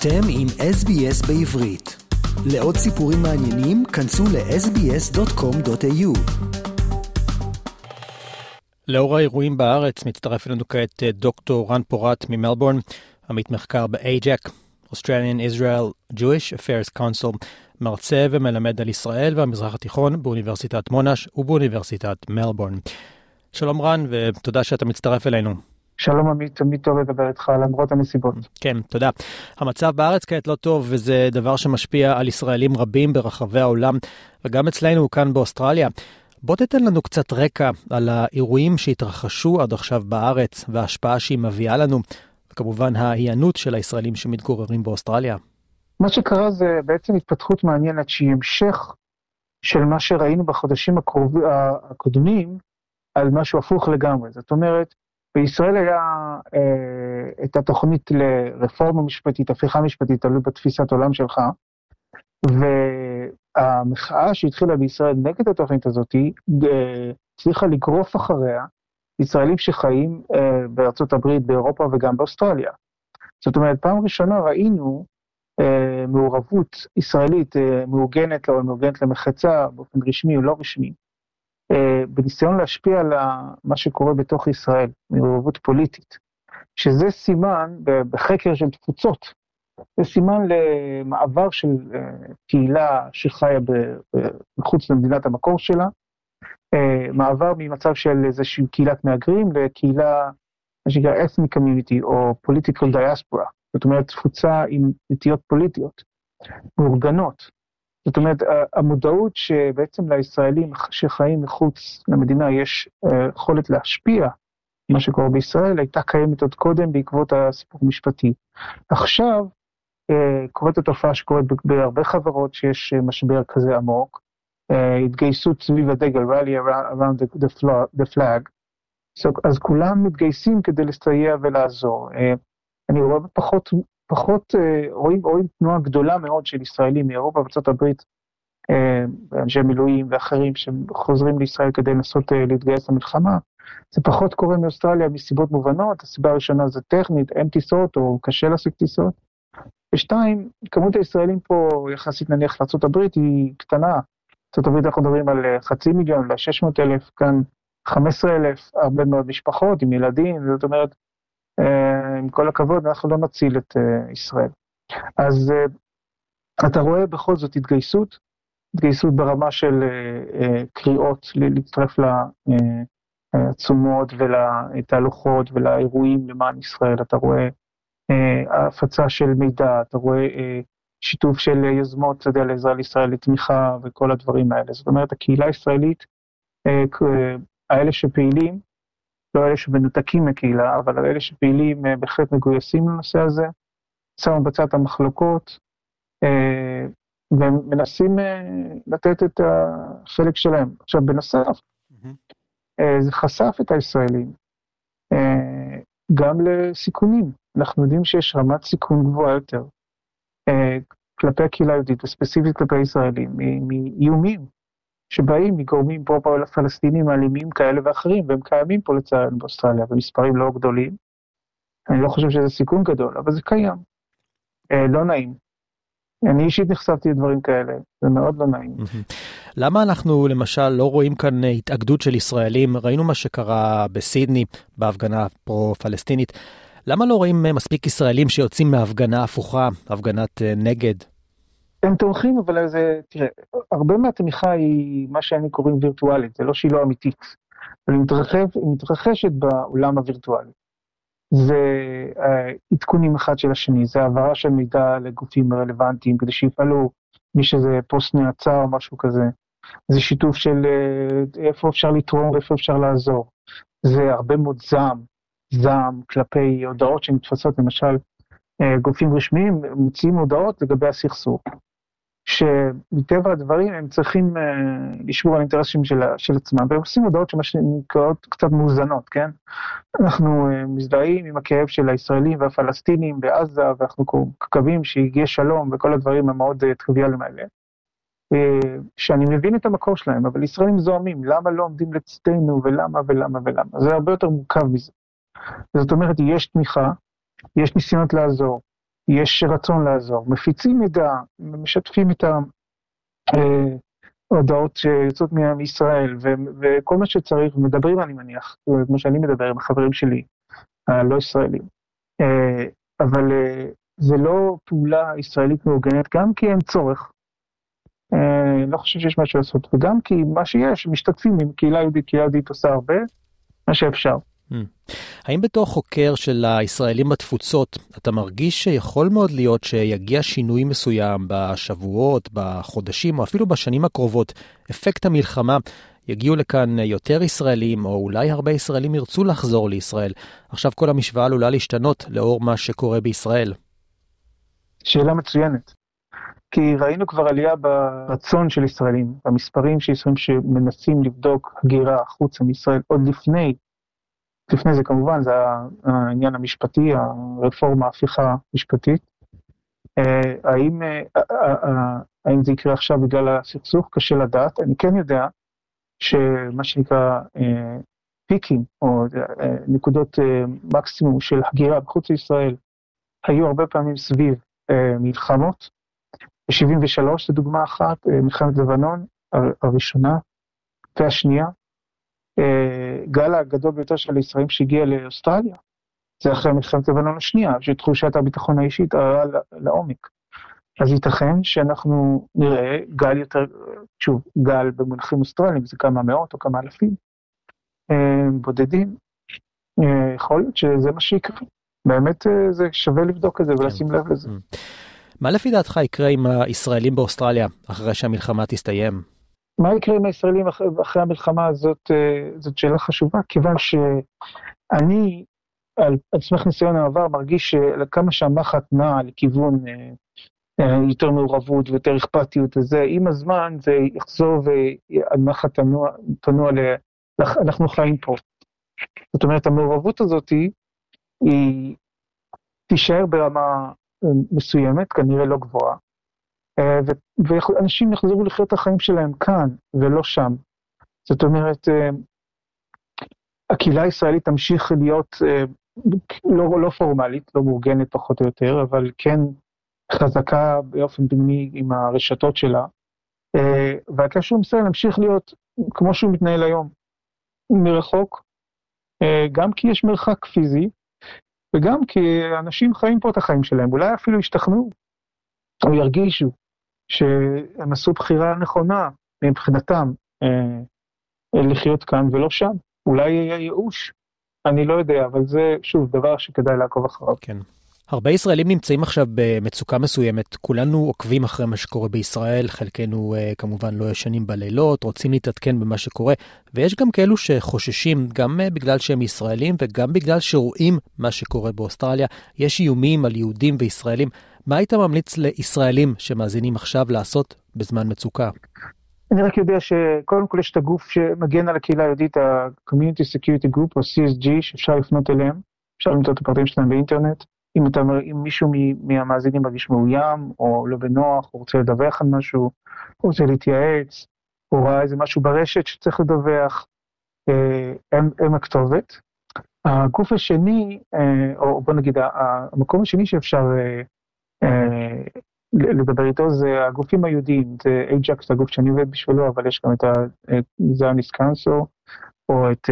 אתם עם SBS בעברית. לעוד סיפורים מעניינים, כנסו ל-sbs.com.au. לאור האירועים בארץ, מצטרף אלינו כעת אה, דוקטור רן פורט ממלבורן, עמית מחקר ב-AJAC, Australian Israel Jewish Affairs Council, מרצה ומלמד על ישראל והמזרח התיכון באוניברסיטת מונש ובאוניברסיטת מלבורן. שלום רן, ותודה שאתה מצטרף אלינו. שלום עמית, תמיד טוב לדבר איתך למרות הנסיבות. כן, תודה. המצב בארץ כעת לא טוב, וזה דבר שמשפיע על ישראלים רבים ברחבי העולם, וגם אצלנו כאן באוסטרליה. בוא תתן לנו קצת רקע על האירועים שהתרחשו עד עכשיו בארץ, וההשפעה שהיא מביאה לנו, וכמובן ההיענות של הישראלים שמתגוררים באוסטרליה. מה שקרה זה בעצם התפתחות מעניינת שהיא המשך של מה שראינו בחודשים הקרוב, הקודמים על משהו הפוך לגמרי. זאת אומרת, בישראל היה אה, את התוכנית לרפורמה משפטית, הפיכה משפטית, תלוי בתפיסת עולם שלך, והמחאה שהתחילה בישראל נגד התוכנית הזאת, אה, הצליחה לגרוף אחריה ישראלים שחיים אה, בארצות הברית, באירופה וגם באוסטרליה. זאת אומרת, פעם ראשונה ראינו אה, מעורבות ישראלית אה, מעוגנת או מעוגנת למחצה באופן רשמי או לא רשמי, בניסיון להשפיע על מה שקורה בתוך ישראל, מעורבות פוליטית, שזה סימן בחקר של תפוצות, זה סימן למעבר של אה, קהילה שחיה מחוץ למדינת המקור שלה, אה, מעבר ממצב של איזושהי קהילת מהגרים לקהילה, מה שנקרא ethnic community או political diaspora, זאת אומרת תפוצה עם נטיות פוליטיות, מאורגנות, זאת אומרת, המודעות שבעצם לישראלים שחיים מחוץ למדינה יש אה, יכולת להשפיע מה שקורה בישראל, הייתה קיימת עוד קודם בעקבות הסיפור המשפטי. עכשיו אה, קורית התופעה שקורית בהרבה חברות שיש אה, משבר כזה עמוק, התגייסות סביב הדגל, rally around the, flag, so, אז כולם מתגייסים כדי לסייע ולעזור. אני רואה פחות פחות אה, רואים, רואים תנועה גדולה מאוד של ישראלים מאירופה וארצות הברית, אה, אנשי מילואים ואחרים שחוזרים לישראל כדי לנסות אה, להתגייס למלחמה. זה פחות קורה מאוסטרליה מסיבות מובנות, הסיבה הראשונה זה טכנית, אין טיסות או קשה להשיג טיסות. ושתיים, כמות הישראלים פה יחסית נניח לארה"ב היא קטנה. ארה"ב אנחנו מדברים על חצי מיליון, ל-600 אלף, כאן 15 אלף, הרבה מאוד משפחות עם ילדים, זאת אומרת, עם כל הכבוד, אנחנו לא נציל את אה, ישראל. אז אה, אתה רואה בכל זאת התגייסות, התגייסות ברמה של קריאות להצטרף לעצומות ולתהלוכות ולאירועים למען ישראל, אתה רואה הפצה של מידע, אתה רואה שיתוף של יוזמות, אתה יודע, לעזרה לישראל לתמיכה וכל הדברים האלה. זאת אומרת, הקהילה הישראלית, האלה שפעילים, לא אלה שמנותקים מקהילה, אבל אלה שפעילים אה, בהחלט מגויסים לנושא הזה, שמו בצד את המחלוקות, אה, ומנסים אה, לתת את החלק שלהם. עכשיו, בנוסף, זה חשף את הישראלים גם לסיכונים. אנחנו יודעים שיש רמת סיכון גבוהה יותר כלפי הקהילה היהודית, וספציפית כלפי ישראלים, מאיומים שבאים מגורמים פרו-פלסטינים אלימים כאלה ואחרים, והם קיימים פה לצערנו באוסטרליה, במספרים לא גדולים. אני לא חושב שזה סיכון גדול, אבל זה קיים. אה, לא נעים. אני אישית נחשפתי לדברים כאלה, זה מאוד לא נעים. למה אנחנו למשל לא רואים כאן התאגדות של ישראלים? ראינו מה שקרה בסידני, בהפגנה פרו-פלסטינית. למה לא רואים מספיק ישראלים שיוצאים מהפגנה הפוכה, הפגנת אה, נגד? הם תומכים, אבל זה, תראה, הרבה מהתמיכה היא מה שאני קוראים וירטואלית, זה לא שהיא לא אמיתית, אבל היא, מתרחב, מתרחשת בעולם הווירטואלי. זה אה, עדכונים אחד של השני, זה העברה של מידע לגופים רלוונטיים כדי שיפעלו, מי שזה פוסט נעצר או משהו כזה. זה שיתוף של אה, איפה אפשר לתרום ואיפה אפשר לעזור. זה הרבה מאוד זעם, זעם כלפי הודעות שנתפסות, למשל, אה, גופים רשמיים מוציאים הודעות לגבי הסכסוך. שמטבע הדברים הם צריכים uh, לשמור על אינטרסים של, של עצמם, והם עושים הודעות שמה שנקראות קצת מאוזנות, כן? אנחנו uh, מזדהים עם הכאב של הישראלים והפלסטינים בעזה, ואנחנו מקווים שיהיה שלום וכל הדברים המאוד uh, טריוויאליים האלה. שאני מבין את המקור שלהם, אבל ישראלים זועמים, למה לא עומדים לצדנו ולמה ולמה ולמה? זה הרבה יותר מורכב מזה. זאת אומרת, יש תמיכה, יש ניסיונות לעזור, יש רצון לעזור, מפיצים מידע, משתפים את ההודעות שיוצאות מישראל וכל מה שצריך, מדברים אני מניח, כמו שאני מדבר עם החברים שלי, הלא ישראלים. אבל זה לא פעולה ישראלית מאורגנת, גם כי אין צורך. לא חושב שיש משהו לעשות, וגם כי מה שיש, משתתפים עם קהילה יהודית, קהילה יהודית עושה הרבה, מה שאפשר. האם בתור חוקר של הישראלים בתפוצות, אתה מרגיש שיכול מאוד להיות שיגיע שינוי מסוים בשבועות, בחודשים, או אפילו בשנים הקרובות, אפקט המלחמה, יגיעו לכאן יותר ישראלים, או אולי הרבה ישראלים ירצו לחזור לישראל. עכשיו כל המשוואה עלולה להשתנות לאור מה שקורה בישראל. שאלה מצוינת. כי ראינו כבר עלייה ברצון של ישראלים, במספרים של ישראלים שמנסים לבדוק הגירה החוצה מישראל עוד לפני, לפני זה כמובן, זה העניין המשפטי, הרפורמה, ההפיכה המשפטית. אה, האם, אה, אה, האם זה יקרה עכשיו בגלל הסכסוך? קשה לדעת. אני כן יודע שמה שנקרא פיקים, או נקודות מקסימום של הגירה בחוץ לישראל, היו הרבה פעמים סביב מלחמות. ב-73 זו דוגמה אחת, מלחמת לבנון הראשונה והשנייה. גל הגדול ביותר של הישראלים שהגיע לאוסטרליה, זה אחרי מלחמת לבנון השנייה, שתחושת הביטחון האישית עלה לעומק. אז ייתכן שאנחנו נראה גל יותר, שוב, גל במונחים אוסטרליים, זה כמה מאות או כמה אלפים בודדים. יכול להיות שזה מה שיקרה. באמת זה שווה לבדוק את זה ולשים לב לזה. מה לפי דעתך יקרה עם הישראלים באוסטרליה אחרי שהמלחמה תסתיים? מה יקרה עם הישראלים אחרי המלחמה הזאת, זאת שאלה חשובה, כיוון שאני, על, על סמך ניסיון העבר, מרגיש שכמה שהמחט נעה לכיוון יותר מעורבות ויותר אכפתיות וזה, עם הזמן זה יחזור והמחט תנוע, תנוע ל... אנחנו חיים פה. זאת אומרת, המעורבות הזאת היא תישאר ברמה מסוימת, כנראה לא גבוהה, ואנשים יחזרו לחיות את החיים שלהם כאן ולא שם. זאת אומרת, הקהילה הישראלית תמשיך להיות לא, לא פורמלית, לא מאורגנת פחות או יותר, אבל כן חזקה באופן דמי עם הרשתות שלה, והקשר עם ישראל ימשיך להיות כמו שהוא מתנהל היום, מרחוק, גם כי יש מרחק פיזי, וגם כי אנשים חיים פה את החיים שלהם, אולי אפילו ישתכנעו, או ירגישו שהם עשו בחירה נכונה מבחינתם אה, לחיות כאן ולא שם. אולי יהיה ייאוש, אני לא יודע, אבל זה שוב דבר שכדאי לעקוב אחריו. כן. הרבה ישראלים נמצאים עכשיו במצוקה מסוימת, כולנו עוקבים אחרי מה שקורה בישראל, חלקנו uh, כמובן לא ישנים בלילות, רוצים להתעדכן במה שקורה, ויש גם כאלו שחוששים, גם uh, בגלל שהם ישראלים וגם בגלל שרואים מה שקורה באוסטרליה, יש איומים על יהודים וישראלים. מה היית ממליץ לישראלים שמאזינים עכשיו לעשות בזמן מצוקה? אני רק יודע שקודם כל יש את הגוף שמגן על הקהילה היהודית, ה-Community Security Group או CSG, שאפשר לפנות אליהם, אפשר למצוא את הפרטים שלהם באינטרנט. אם, אתה, אם מישהו מהמאזינים מרגיש מאוים, או לא בנוח, או רוצה לדווח על משהו, או רוצה להתייעץ, או ראה איזה משהו ברשת שצריך לדווח, אה, הם, הם הכתובת. הגוף השני, אה, או בוא נגיד, המקום השני שאפשר אה, לדבר איתו זה הגופים היהודיים, זה אייג'קס, זה הגוף שאני עובד בשבילו, אבל יש גם את זיוניס קאנסו, או את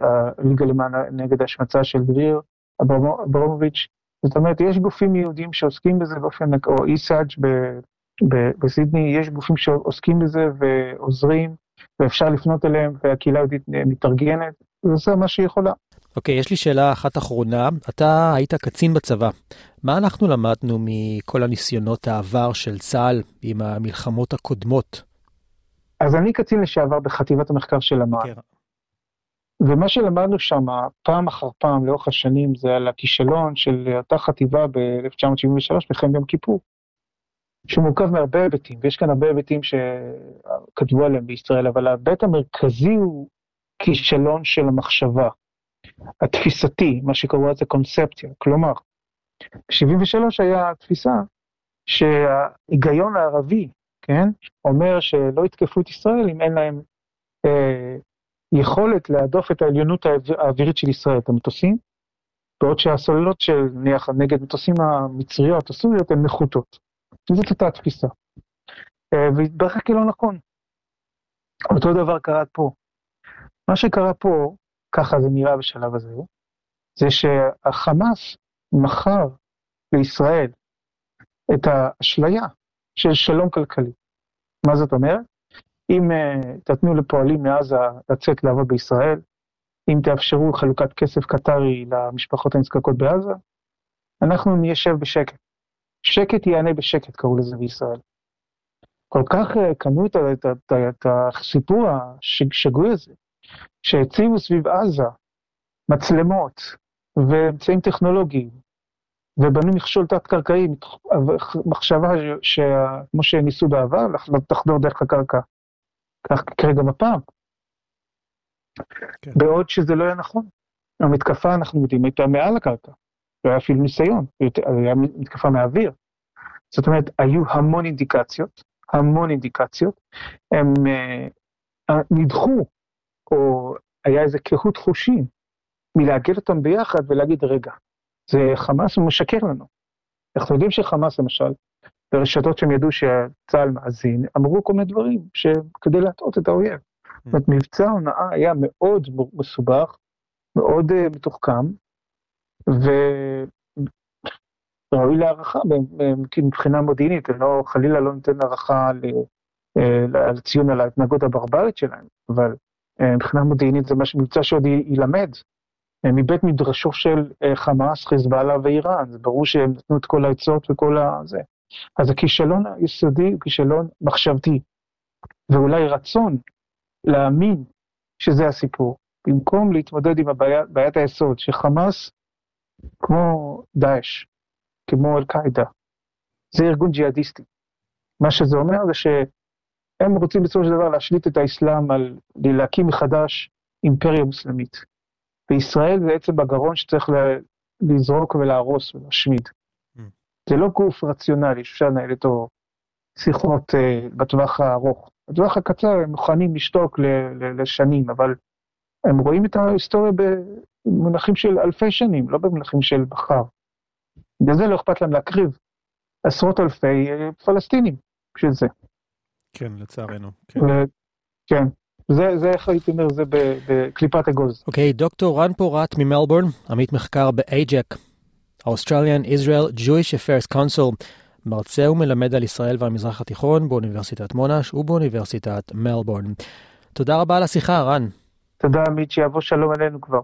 הליגה למען נגד השמצה של דביר אברמוביץ', זאת אומרת, יש גופים יהודים שעוסקים בזה באופן, או איסאג' בסידני, יש גופים שעוסקים בזה ועוזרים, ואפשר לפנות אליהם, והקהילה היהודית מתארגנת, וזה מה שהיא יכולה. אוקיי, okay, יש לי שאלה אחת אחרונה. אתה היית קצין בצבא. מה אנחנו למדנו מכל הניסיונות העבר של צה"ל עם המלחמות הקודמות? אז אני קצין לשעבר בחטיבת המחקר של אמ"ן. Okay. ומה שלמדנו שם פעם אחר פעם לאורך השנים זה על הכישלון של אותה חטיבה ב-1973 מלחמת יום כיפור, שמורכב מהרבה היבטים, ויש כאן הרבה היבטים שכתבו עליהם בישראל, אבל ההיבט המרכזי הוא כישלון של המחשבה, התפיסתי, מה שקראו לזה קונספציה, כלומר, ב-73 היה תפיסה שההיגיון הערבי, כן, אומר שלא יתקפו את ישראל אם אין להם אה, יכולת להדוף את העליונות האווירית של ישראל, את המטוסים, בעוד שהסוללות של נניח נגד מטוסים המצריות הסוריות הן נחותות. זאת אותה התפיסה. אה, והתברר כלא נכון. אותו דבר קרה פה. מה שקרה פה, ככה זה נראה בשלב הזה, זה שהחמאס מכר לישראל את האשליה של שלום כלכלי. מה זאת אומרת? אם uh, תתנו לפועלים מעזה לצאת לעבוד בישראל, אם תאפשרו חלוקת כסף קטרי למשפחות הנזקקות בעזה, אנחנו נשב בשקט. שקט יענה בשקט, קראו לזה בישראל. כל כך uh, קנו את, את, את, את הסיפור השגוי הזה, שהציבו סביב עזה מצלמות ואמצעים טכנולוגיים, ובנו מכשול תת-קרקעי, מחשבה שכמו שניסו בעבר, תחדור דרך הקרקע. כך יקרה גם הפעם. כן. בעוד שזה לא היה נכון. המתקפה, אנחנו יודעים, הייתה מעל הקרקע. לא היה אפילו ניסיון, היה מתקפה מהאוויר. זאת אומרת, היו המון אינדיקציות, המון אינדיקציות, הם uh, נדחו, או היה איזה קהות חושים מלאגד אותם ביחד ולהגיד, רגע, זה חמאס משקר לנו. אנחנו יודעים שחמאס למשל, ברשתות שהם ידעו שצה"ל מאזין, אמרו כל מיני דברים כדי להטעות את האויב. זאת אומרת, מבצע ההונאה היה מאוד מסובך, מאוד uh, מתוחכם, וראוי להערכה מבחינה מודיעינית, אני לא, חלילה לא נותן הערכה לציון על ההתנהגות הברברית שלהם, אבל מבחינה מודיעינית זה מבצע שעוד ילמד, uh, מבית מדרשו של uh, חמאס, חיזבאללה ואיראן, זה ברור שהם נתנו את כל העצות וכל הזה. אז הכישלון היסודי הוא כישלון מחשבתי, ואולי רצון להאמין שזה הסיפור, במקום להתמודד עם הבעיית בעיית היסוד, שחמאס, כמו דאעש, כמו אל-קאעידה, זה ארגון ג'יהאדיסטי. מה שזה אומר זה שהם רוצים בסופו של דבר להשליט את האסלאם על להקים מחדש אימפריה מוסלמית. וישראל זה עצם בגרון שצריך לזרוק ולהרוס ולהשמיד. זה לא גוף רציונלי שאפשר לנהל איתו שיחות uh, בטווח הארוך. בטווח הקצר הם מוכנים לשתוק לשנים, אבל הם רואים את ההיסטוריה במונחים של אלפי שנים, לא במונחים של מחר. בגלל זה לא אכפת להם להקריב עשרות אלפי uh, פלסטינים בשביל זה. כן, לצערנו. כן. כן. זה, זה איך הייתי אומר, זה בקליפת אגוז. אוקיי, okay, דוקטור רן פורט ממלבורן, עמית מחקר ב-AJAC, Australian Israel Jewish Affairs Council, מרצה ומלמד על ישראל והמזרח התיכון באוניברסיטת מונש ובאוניברסיטת מלבורן. תודה רבה על השיחה, רן. תודה, עמית, שיבוא שלום אלינו כבר.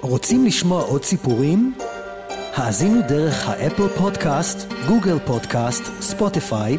רוצים לשמוע עוד סיפורים? האזינו דרך ה Apple Podcast, Google Podcast, Spotify,